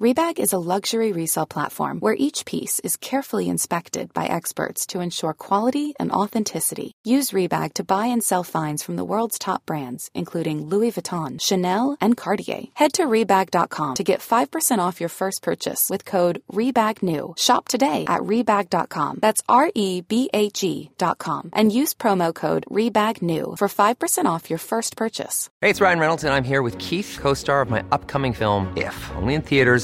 Rebag is a luxury resale platform where each piece is carefully inspected by experts to ensure quality and authenticity. Use Rebag to buy and sell finds from the world's top brands, including Louis Vuitton, Chanel, and Cartier. Head to Rebag.com to get 5% off your first purchase with code REBAGNEW. Shop today at Rebag.com. That's R E B A G.com. And use promo code REBAGNEW for 5% off your first purchase. Hey, it's Ryan Reynolds, and I'm here with Keith, co star of my upcoming film, If, only in theaters,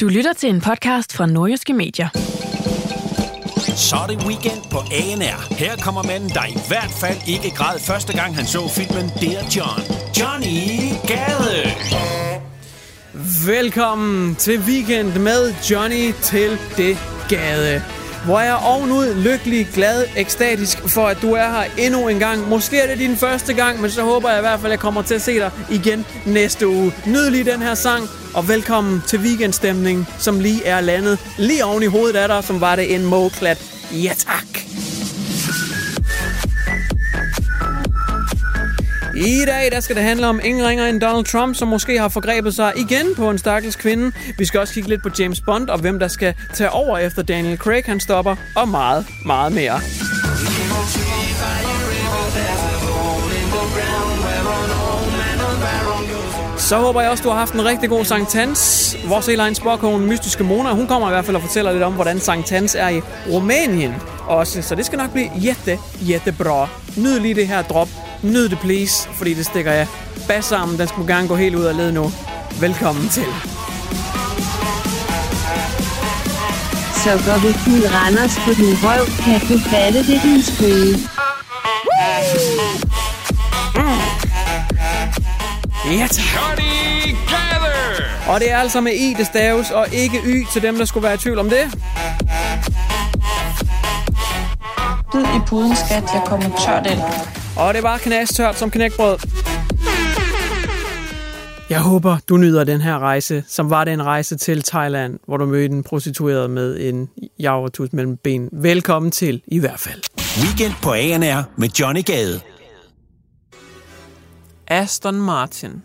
Du lytter til en podcast fra Nordjyske Medier. Så er det weekend på ANR. Her kommer manden, der i hvert fald ikke græd første gang, han så filmen Dear John. Johnny Gade. Velkommen til weekend med Johnny til det gade. Hvor jeg er ovenud lykkelig, glad, ekstatisk for, at du er her endnu en gang. Måske er det din første gang, men så håber jeg i hvert fald, at jeg kommer til at se dig igen næste uge. Nyd lige den her sang, og velkommen til weekendstemning, som lige er landet lige oven i hovedet af dig, som var det en måklat. Ja tak! I dag der skal det handle om ingen ringer end Donald Trump, som måske har forgrebet sig igen på en stakkels kvinde. Vi skal også kigge lidt på James Bond og hvem der skal tage over efter Daniel Craig han stopper, og meget, meget mere. Så håber jeg også, du har haft en rigtig god Sankt Hans. Vores Elaine Sporkone, Mystiske Mona, hun kommer i hvert fald og fortæller lidt om, hvordan Sankt Hans er i Rumænien også. Så det skal nok blive jette, jette bra. Nyd lige det her drop. Nyd det please, fordi det stikker jeg bas sammen. Den skal gerne gå helt ud af led nu. Velkommen til. Så går vi fuld Randers på din røv, kan du fatte det, din spøge. Ja, tak. Og det er altså med I, det staves, og ikke Y til dem, der skulle være i tvivl om det. Død i puden, skat. Jeg kommer tørt ind. Og det var knastørt som knækbrød. Jeg håber, du nyder den her rejse, som var det en rejse til Thailand, hvor du mødte en prostitueret med en javertus mellem ben. Velkommen til, i hvert fald. Weekend på ANR med Johnny Gade. Aston Martin.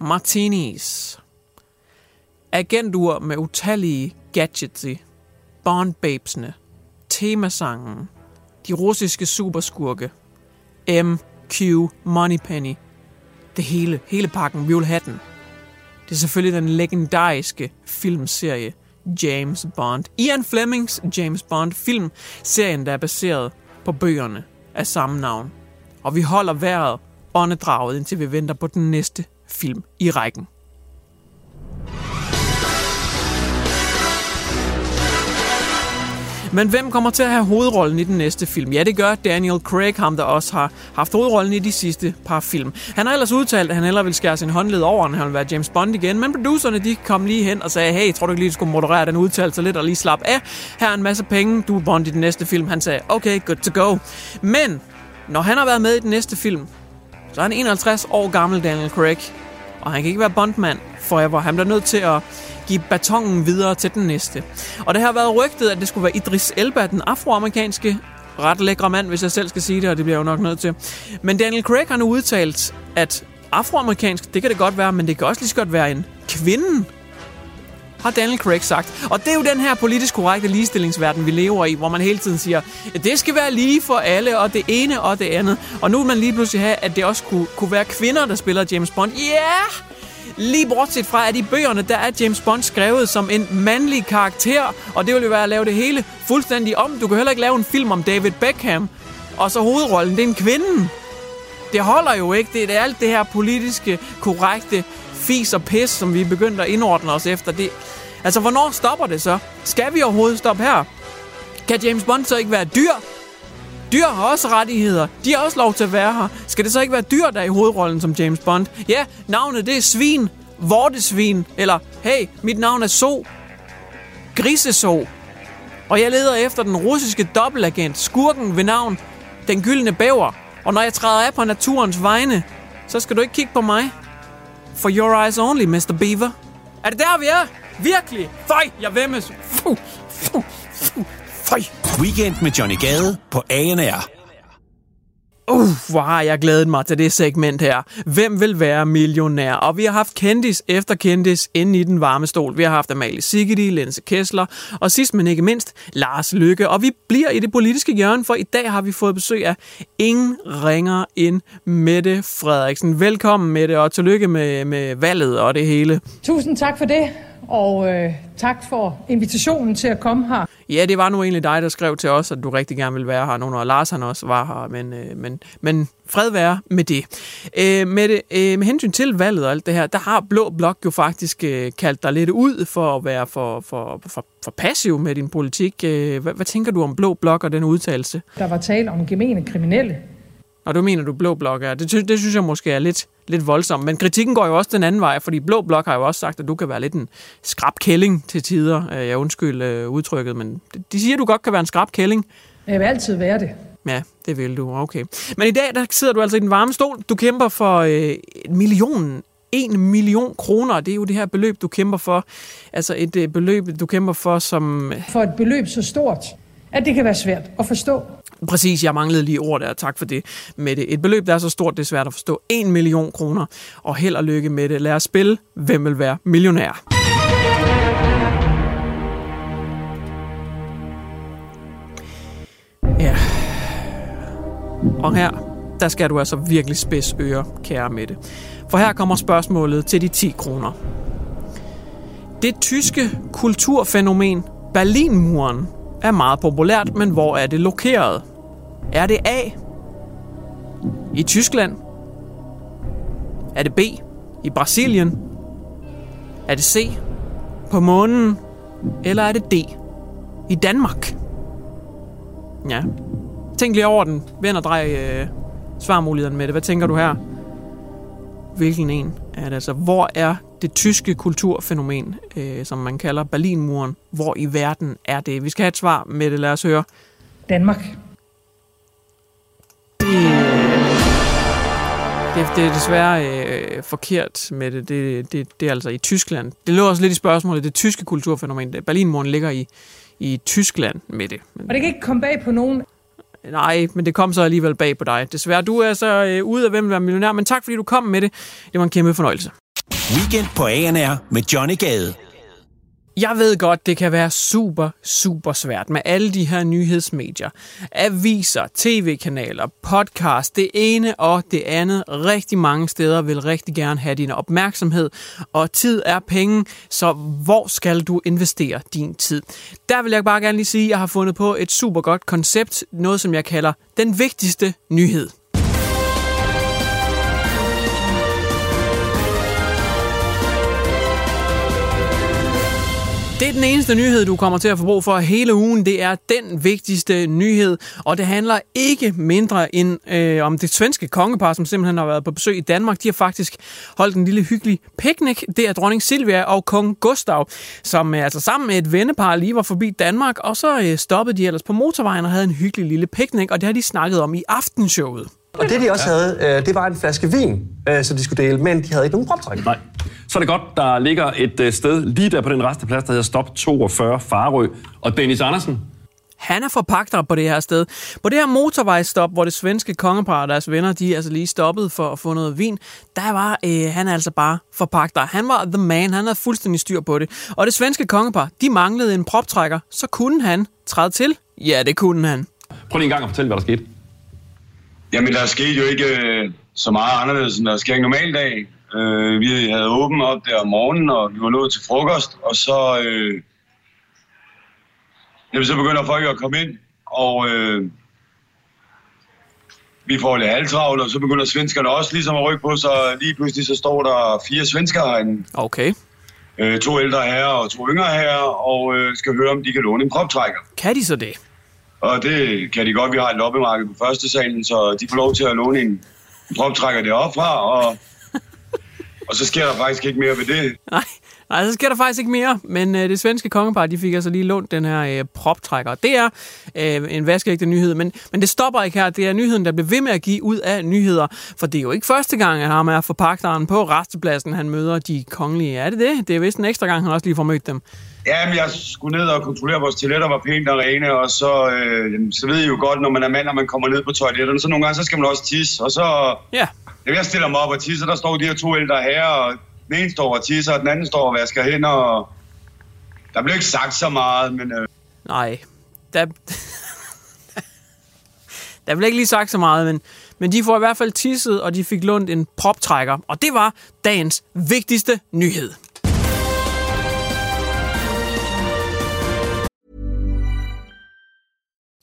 Martinis. Agentur med utallige gadgets i. Bond-babesene. Temasangen. De russiske superskurke. MQ Moneypenny. Det hele, hele pakken, vi vil have den. Det er selvfølgelig den legendariske filmserie James Bond. Ian Flemings James Bond film, serien der er baseret på bøgerne af samme navn. Og vi holder vejret åndedraget, indtil vi venter på den næste film i rækken. Men hvem kommer til at have hovedrollen i den næste film? Ja, det gør Daniel Craig, ham der også har haft hovedrollen i de sidste par film. Han har ellers udtalt, at han hellere vil skære sin håndled over, end han vil være James Bond igen. Men producerne de kom lige hen og sagde, hey, tror du ikke lige, du skulle moderere den udtalelse lidt og lige slappe af? Her er en masse penge, du er Bond i den næste film. Han sagde, okay, good to go. Men når han har været med i den næste film, så er han 51 år gammel, Daniel Craig. Og han kan ikke være Bondmand forever. Han bliver nødt til at give batongen videre til den næste. Og det har været rygtet, at det skulle være Idris Elba, den afroamerikanske ret lækre mand, hvis jeg selv skal sige det, og det bliver jeg jo nok nødt til. Men Daniel Craig har nu udtalt, at afroamerikansk, det kan det godt være, men det kan også lige så godt være en kvinde, har Daniel Craig sagt. Og det er jo den her politisk korrekte ligestillingsverden, vi lever i, hvor man hele tiden siger, at det skal være lige for alle, og det ene og det andet. Og nu vil man lige pludselig have, at det også kunne, kunne være kvinder, der spiller James Bond. Ja! Yeah! Lige bortset fra, at i bøgerne, der er James Bond skrevet som en mandlig karakter, og det ville jo være at lave det hele fuldstændig om. Du kan heller ikke lave en film om David Beckham, og så hovedrollen, det er en kvinde. Det holder jo ikke. Det er alt det her politiske, korrekte fis og pis, som vi er begyndt at indordne os efter. Det, altså, hvornår stopper det så? Skal vi overhovedet stoppe her? Kan James Bond så ikke være dyr? Dyr har også rettigheder. De har også lov til at være her. Skal det så ikke være dyr, der er i hovedrollen som James Bond? Ja, navnet det er Svin. Vortesvin. Eller, hey, mit navn er So. Griseso. Og jeg leder efter den russiske dobbeltagent, skurken ved navn, den gyldne bæver. Og når jeg træder af på naturens vegne, så skal du ikke kigge på mig. For your eyes only, Mr. Beaver. Er det der, vi er? Virkelig? Fej, jeg vemmes. Fuh, fuh, føj. Weekend med Johnny Gade på ANR. Uh, hvor har jeg glædet mig til det segment her. Hvem vil være millionær? Og vi har haft kendis efter kendis inde i den varme stol. Vi har haft Amalie Sigeti, Lense Kessler og sidst men ikke mindst Lars Lykke. Og vi bliver i det politiske hjørne, for i dag har vi fået besøg af ingen ringer end Mette Frederiksen. Velkommen Mette, og tillykke med, med valget og det hele. Tusind tak for det, og øh, tak for invitationen til at komme her. Ja, det var nu egentlig dig, der skrev til os, at du rigtig gerne ville være her, nu når Lars han også var her, men, øh, men, men fred være med det. Øh, med, det øh, med hensyn til valget og alt det her, der har Blå Blok jo faktisk øh, kaldt dig lidt ud for at være for, for, for, for passiv med din politik. Øh, hvad, hvad tænker du om Blå Blok og den udtalelse? Der var tale om gemene kriminelle. Og du mener, du Blå Blok er. Det, det synes jeg måske er lidt, lidt voldsomt. Men kritikken går jo også den anden vej, fordi Blå Blok har jo også sagt, at du kan være lidt en skrab kælling til tider. Øh, Jeg undskyld øh, udtrykket, men de siger, at du godt kan være en skrab kælling. Jeg vil altid være det. Ja, det vil du. Okay. Men i dag, der sidder du altså i den varme stol. Du kæmper for øh, en million en million kroner, det er jo det her beløb, du kæmper for. Altså et øh, beløb, du kæmper for, som... For et beløb så stort, at det kan være svært at forstå. Præcis, jeg manglede lige ord der. Tak for det med det. Et beløb, der er så stort, det er svært at forstå. 1 million kroner. Og held og lykke med det. Lad os spille. Hvem vil være millionær? Ja. Og her, der skal du altså virkelig spids øre, kære Mette. For her kommer spørgsmålet til de 10 kroner. Det tyske kulturfænomen Berlinmuren er meget populært, men hvor er det lokeret? Er det A i Tyskland? Er det B i Brasilien? Er det C på månen? Eller er det D i Danmark? Ja. Tænk lige over den. Vend og drej øh, svarmulighederne med det. Hvad tænker du her? Hvilken en er det? Altså, hvor er det tyske kulturfænomen, øh, som man kalder Berlinmuren? Hvor i verden er det? Vi skal have et svar med det. Lad os høre. Danmark. Det, det, det er desværre øh, forkert med det. Det, det. det er altså i Tyskland. Det lå også lidt i spørgsmålet. Det tyske kulturfænomen. Berlinmuren ligger i, i Tyskland med det. Men, Og det kan ikke komme bag på nogen. nej, men det kom så alligevel bag på dig. Desværre, du er så øh, ude af hvem vil være millionær, men tak fordi du kom med det. Det var en kæmpe fornøjelse. Weekend på ANR med Johnny Gade. Jeg ved godt, det kan være super, super svært med alle de her nyhedsmedier. Aviser, tv-kanaler, podcast, det ene og det andet. Rigtig mange steder vil rigtig gerne have din opmærksomhed, og tid er penge, så hvor skal du investere din tid? Der vil jeg bare gerne lige sige, at jeg har fundet på et super godt koncept, noget som jeg kalder den vigtigste nyhed. Det er den eneste nyhed, du kommer til at få brug for hele ugen. Det er den vigtigste nyhed, og det handler ikke mindre end øh, om det svenske kongepar, som simpelthen har været på besøg i Danmark. De har faktisk holdt en lille hyggelig picnic. Det er dronning Silvia og kong Gustav, som øh, altså sammen med et vennepar lige var forbi Danmark, og så øh, stoppede de ellers på motorvejen og havde en hyggelig lille picnic, og det har de snakket om i aftenshowet. Og det, de også havde, øh, det var en flaske vin, øh, som de skulle dele, men de havde ikke nogen proptræk. Nej. Så er det godt, der ligger et øh, sted lige der på den resteplads, der hedder Stop 42 Farø. Og Dennis Andersen, Han er forpagter på det her sted. På det her motorvejsstop, hvor det svenske kongepar og deres venner, de er altså lige stoppet for at få noget vin, der var øh, han altså bare forpagter. Han var the man, han havde fuldstændig styr på det. Og det svenske kongepar, de manglede en proptrækker, så kunne han træde til. Ja, det kunne han. prøv lige en gang at fortælle, hvad der skete. Jamen, der skete jo ikke øh, så meget anderledes, end der sker en normal dag. Øh, vi havde åbent op der om morgenen, og vi var nået til frokost, og så, øh, jamen, så begynder folk at komme ind, og øh, vi får lidt halvtravlt, og så begynder svenskerne også ligesom at rykke på, så lige pludselig så står der fire svenskere herinde. Okay. Øh, to ældre herrer og to yngre herrer, og øh, skal høre, om de kan låne en proptrækker. Kan de så det? Og det kan de godt. Vi har et loppemarked på første salen, så de får lov til at låne en proptrækker deroppe fra, og, og så sker der faktisk ikke mere ved det. Nej, nej så sker der faktisk ikke mere, men øh, det svenske kongepar, de fik altså lige lånt den her øh, proptrækker. Det er øh, en vaskeægte nyhed, men, men det stopper ikke her. Det er nyheden, der bliver ved med at give ud af nyheder, for det er jo ikke første gang, at ham er forpagteren på restepladsen, han møder de kongelige. Er det det? Det er vist en ekstra gang, han også lige får mødt dem. Ja, men jeg skulle ned og kontrollere, vores toiletter var pænt og rene, og så, øh, så ved I jo godt, når man er mand, og man kommer ned på toiletterne, så nogle gange, så skal man også tisse, og så... Ja. Da jeg stiller mig op og tisser, der står de her to ældre herrer, og den ene står og tisser, og den anden står og vasker hænder, og der blev ikke sagt så meget, men... Øh, Nej, der, der blev ikke lige sagt så meget, men, men de får i hvert fald tisset, og de fik lånt en proptrækker, og det var dagens vigtigste nyhed.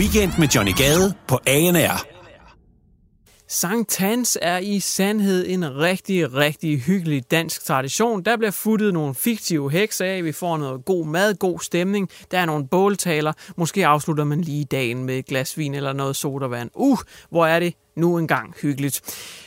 Weekend med Johnny Gade på ANR. Sankt Hans er i sandhed en rigtig, rigtig hyggelig dansk tradition. Der bliver futtet nogle fiktive hekse af, vi får noget god mad, god stemning, der er nogle båltaler, måske afslutter man lige dagen med et glas vin eller noget sodavand. Uh, hvor er det nu engang hyggeligt.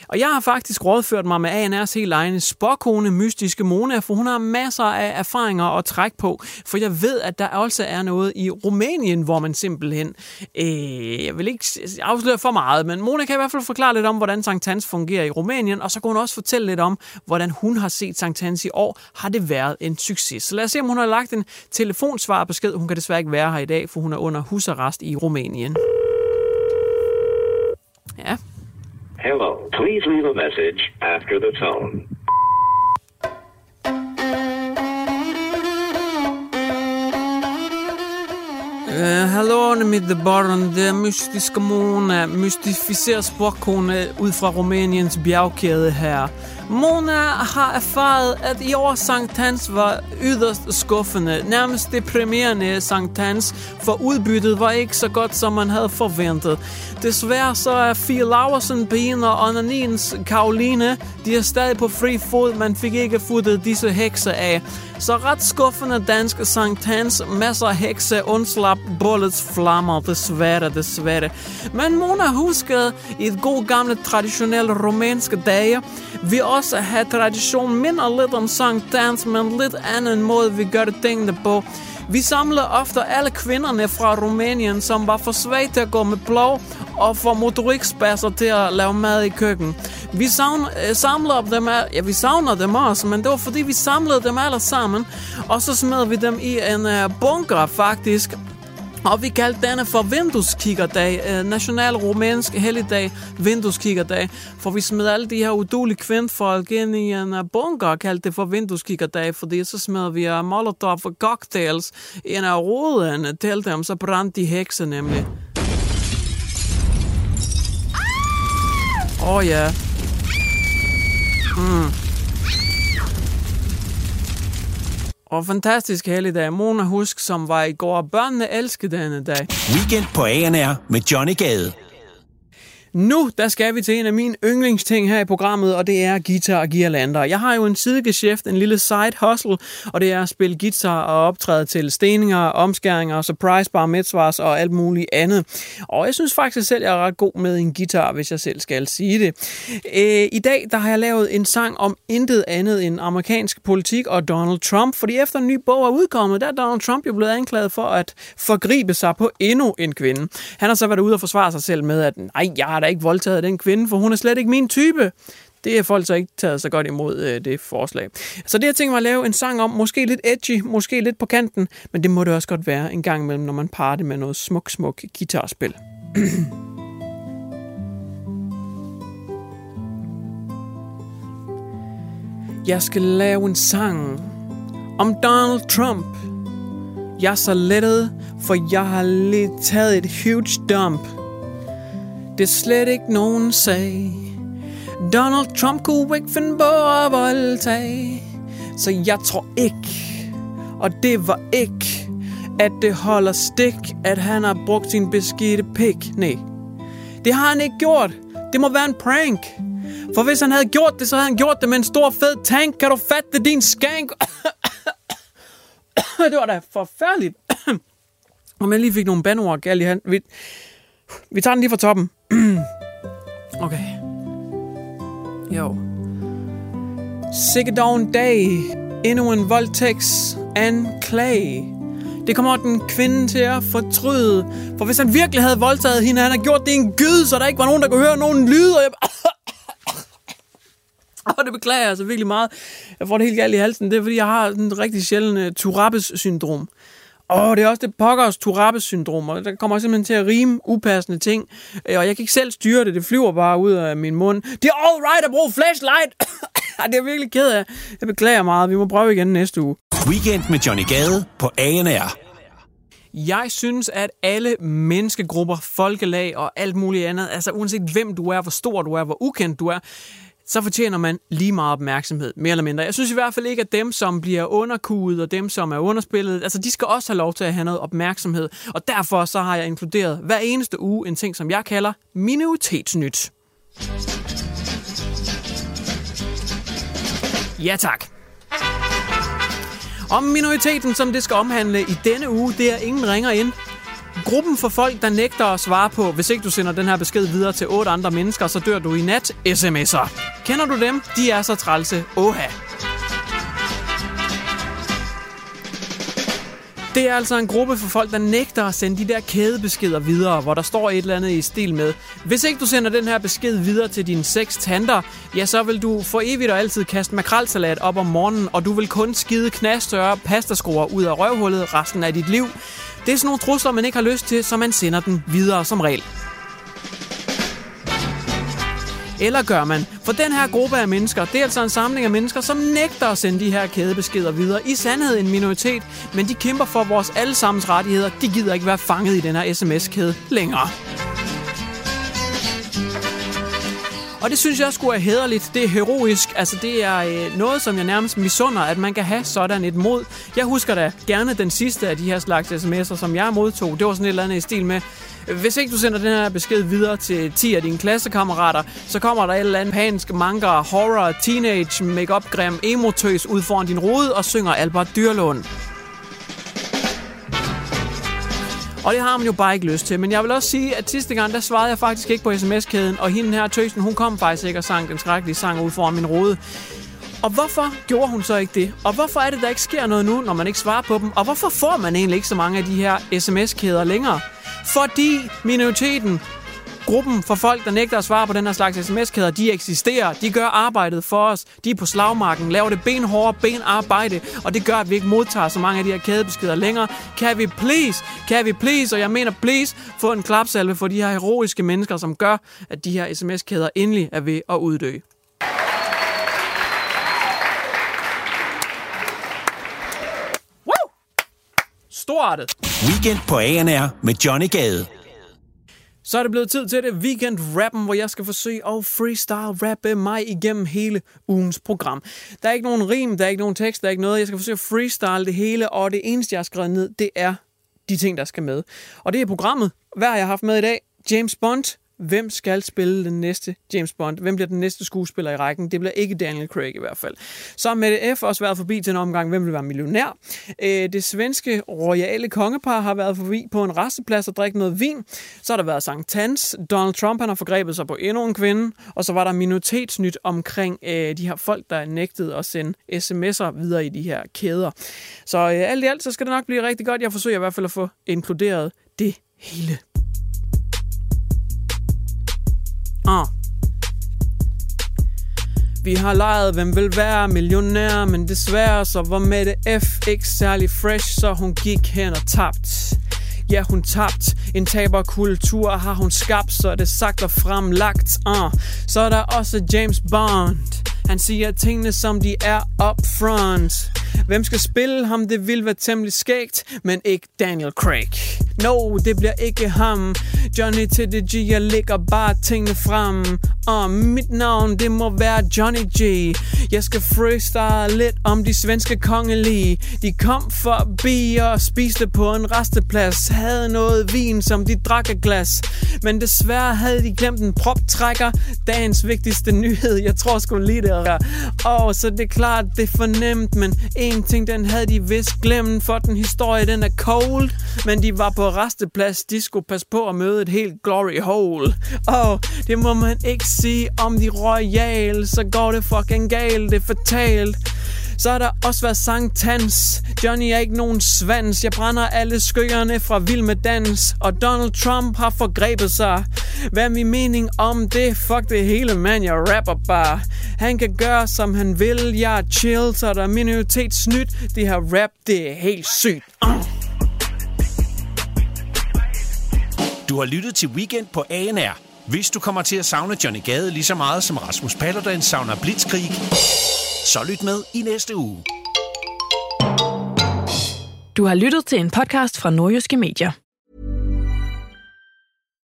Og jeg har faktisk rådført mig med ANR's helt egne spåkone, mystiske Mona, for hun har masser af erfaringer at trække på. For jeg ved, at der også er noget i Rumænien, hvor man simpelthen... Øh, jeg vil ikke afsløre for meget, men Mona kan i hvert fald forklare lidt om, hvordan Sankt Hans fungerer i Rumænien, og så kan hun også fortælle lidt om, hvordan hun har set Sankt Hans i år. Har det været en succes? Så lad os se, om hun har lagt en telefonsvarbesked. Hun kan desværre ikke være her i dag, for hun er under husarrest i Rumænien. Ja. Hello. Please leave a message after the tone. Uh, hallo mit Bottom, det er mystiske Mona, mystificeret sporkone ud fra Rumæniens bjergkæde her. Mona har erfaret, at i år Sankt Hans var yderst skuffende, nærmest deprimerende Sankt Hans, for udbyttet var ikke så godt, som man havde forventet. Desværre så er Fie Laversen, Ben og Onanins Karoline, de er stadig på fri fod, man fik ikke futtet disse hekse af. Så ret skuffende dansk Sankt Hans, masser af hekse, undslap, bullets, flammer, desværre, desværre. Men Mona huskede i et god gamle traditionelle romanske dage, vi også har tradition minder lidt om Sankt Hans, men lidt anden måde vi gør tingene på. Vi samlede ofte alle kvinderne fra Rumænien, som var for svage til at gå med blå og for motorikspasser til at lave mad i køkken. Vi savn, øh, samlede dem, ja, vi savner dem også, men det var fordi, vi samlede dem alle sammen, og så smed vi dem i en øh, bunker faktisk, og vi kaldte denne for vindueskikkerdag, øh, national rumænsk helligdag, vindueskikkerdag, for vi smed alle de her udulige kvindfolk ind i en eh, bunker og kaldte det for vindueskikkerdag, fordi så smed vi uh, molotov og cocktails ind af roden til dem, så brændte de hekse nemlig. Åh oh, ja. Mm. Og fantastisk helligdag. Mona Husk, som var i går. Børnene elskede denne dag. Weekend på ANR med Johnny Gade. Nu, der skal vi til en af mine yndlingsting her i programmet, og det er guitar og girlander. Jeg har jo en sidegeschæft, en lille side hustle, og det er at spille guitar og optræde til steninger, omskæringer, surprise bar mitzvahs og alt muligt andet. Og jeg synes faktisk selv, jeg er ret god med en guitar, hvis jeg selv skal sige det. Øh, I dag, der har jeg lavet en sang om intet andet end amerikansk politik og Donald Trump, fordi efter en ny bog er udkommet, der er Donald Trump jo blevet anklaget for at forgribe sig på endnu en kvinde. Han har så været ude og forsvare sig selv med, at nej, jeg har da ikke voldtaget den kvinde, for hun er slet ikke min type. Det er folk så ikke taget så godt imod øh, det forslag. Så det har jeg tænkt mig at lave en sang om, måske lidt edgy, måske lidt på kanten, men det må det også godt være en gang imellem, når man parer det med noget smuk, smuk guitarspil. Jeg skal lave en sang om Donald Trump. Jeg er så lettet, for jeg har lige taget et huge dump. Det er slet ikke nogen sag. Donald Trump kunne ikke finde på at voldtage. Så jeg tror ikke, og det var ikke, at det holder stik, at han har brugt sin beskidte pik. Nej, det har han ikke gjort. Det må være en prank. For hvis han havde gjort det, så havde han gjort det med en stor fed tank. Kan du fatte din skank? det var da forfærdeligt. Om jeg lige fik nogle bandord galt i hand. Vi, vi tager den lige fra toppen. okay. Jo. Sikke dog en dag. Endnu en voldtægts anklage. Det kommer den kvinde til at fortryde. For hvis han virkelig havde voldtaget hende, han har gjort det i en gyd, så der ikke var nogen, der kunne høre nogen lyd. Og jeg... Og det beklager jeg altså virkelig meget. Jeg får det helt galt i halsen. Det er, fordi jeg har en rigtig sjælden øh, uh, Turabes syndrom. Og det er også det pokkers Tourabes-syndrom, og der kommer simpelthen til at rime upassende ting. Øh, og jeg kan ikke selv styre det, det flyver bare ud af min mund. Det er all right at bruge flashlight! det er jeg virkelig ked af. Jeg beklager meget. Vi må prøve igen næste uge. Weekend med Johnny Gade på ANR. Jeg synes, at alle menneskegrupper, folkelag og alt muligt andet, altså uanset hvem du er, hvor stor du er, hvor ukendt du er, så fortjener man lige meget opmærksomhed, mere eller mindre. Jeg synes i hvert fald ikke, at dem, som bliver underkudet, og dem, som er underspillet, altså de skal også have lov til at have noget opmærksomhed. Og derfor så har jeg inkluderet hver eneste uge en ting, som jeg kalder minoritetsnyt. Ja tak. Om minoriteten, som det skal omhandle i denne uge, det er ingen ringer ind. Gruppen for folk, der nægter at svare på, hvis ikke du sender den her besked videre til otte andre mennesker, så dør du i nat sms'er. Kender du dem? De er så trælse. Oha. Det er altså en gruppe for folk, der nægter at sende de der kædebeskeder videre, hvor der står et eller andet i stil med, hvis ikke du sender den her besked videre til dine seks tanter, ja, så vil du for evigt og altid kaste makrelsalat op om morgenen, og du vil kun skide knastørre pastaskruer ud af røvhullet resten af dit liv. Det er sådan nogle trusler, man ikke har lyst til, så man sender den videre som regel. Eller gør man? For den her gruppe af mennesker, det er altså en samling af mennesker, som nægter at sende de her kædebeskeder videre. I sandhed en minoritet, men de kæmper for vores allesammens rettigheder. De gider ikke være fanget i den her sms-kæde længere. Og det synes jeg skulle er hederligt. Det er heroisk. Altså, det er øh, noget, som jeg nærmest misunder, at man kan have sådan et mod. Jeg husker da gerne den sidste af de her slags sms'er, som jeg modtog. Det var sådan et eller andet i stil med, hvis ikke du sender den her besked videre til 10 af dine klassekammerater, så kommer der et eller andet pansk manga, horror, teenage, make-up, grim, emotøs ud foran din rode og synger Albert Dyrlund. Og det har man jo bare ikke lyst til. Men jeg vil også sige, at sidste gang, der svarede jeg faktisk ikke på sms-kæden, og hende her tøsen, hun kom faktisk ikke og sang den skrækkelige sang ud foran min rode. Og hvorfor gjorde hun så ikke det? Og hvorfor er det, der ikke sker noget nu, når man ikke svarer på dem? Og hvorfor får man egentlig ikke så mange af de her sms-kæder længere? Fordi minoriteten Gruppen for folk, der nægter at svare på den her slags sms-kæder, de eksisterer. De gør arbejdet for os. De er på slagmarken, laver det benhårde benarbejde, og det gør, at vi ikke modtager så mange af de her kædebeskeder længere. Kan vi please, kan vi please, og jeg mener please, få en klapsalve for de her heroiske mennesker, som gør, at de her sms-kæder endelig er ved at uddø. Wow! Stortet! Weekend på ANR med Johnny Gade. Så er det blevet tid til det weekend rappen, hvor jeg skal forsøge at freestyle rappe mig igennem hele ugens program. Der er ikke nogen rim, der er ikke nogen tekst, der er ikke noget. Jeg skal forsøge at freestyle det hele, og det eneste, jeg har skrevet ned, det er de ting, der skal med. Og det er programmet. Hvad har jeg haft med i dag? James Bond, hvem skal spille den næste James Bond? Hvem bliver den næste skuespiller i rækken? Det bliver ikke Daniel Craig i hvert fald. Så har Mette F. også været forbi til en omgang, hvem vil være millionær? Øh, det svenske royale kongepar har været forbi på en resteplads og drikket noget vin. Så har der været Sankt Tans. Donald Trump han har forgrebet sig på endnu en kvinde. Og så var der minoritetsnyt omkring øh, de her folk, der nægtede at sende sms'er videre i de her kæder. Så øh, alt i alt, så skal det nok blive rigtig godt. Jeg forsøger i hvert fald at få inkluderet det hele. Uh. Vi har lejet, hvem vil være millionær, men desværre så var Mette F. ikke særlig fresh, så hun gik hen og tabt. Ja, hun tabt. En taberkultur har hun skabt, så det sagt og fremlagt. Uh. Så er der også James Bond. Han siger tingene, som de er up front. Hvem skal spille ham? Det vil være temmelig skægt, men ikke Daniel Craig. No, det bliver ikke ham. Johnny til det G, jeg lægger bare tingene frem. Og mit navn, det må være Johnny G. Jeg skal freestyle lidt om de svenske kongelige. De kom forbi og spiste på en resteplads. Havde noget vin, som de drak af glas. Men desværre havde de glemt en proptrækker. Dagens vigtigste nyhed, jeg tror sgu lige det. Og så det er klart, det er fornemt, men en ting, den havde de vist glemt, for den historie, den er cold. Men de var på resteplads, de skulle passe på at møde et helt glory hole. Og det må man ikke sige om de royale, så går det fucking galt, det er fatalt. Så har der også været sangtans. Johnny er ikke nogen svans. Jeg brænder alle skyggerne fra Vild med Dans. Og Donald Trump har forgrebet sig. Hvad er min mening om det? Fuck det hele, man. Jeg rapper bare. Han kan gøre, som han vil. Jeg er chill, så der er minoritetsnyt. Det her rap, det er helt sygt. Uh. Du har lyttet til Weekend på ANR. Hvis du kommer til at savne Johnny Gade lige så meget som Rasmus Paludan savner Blitzkrig, så lyt med i næste uge. Du har lyttet til en podcast fra Nordjyske Medier.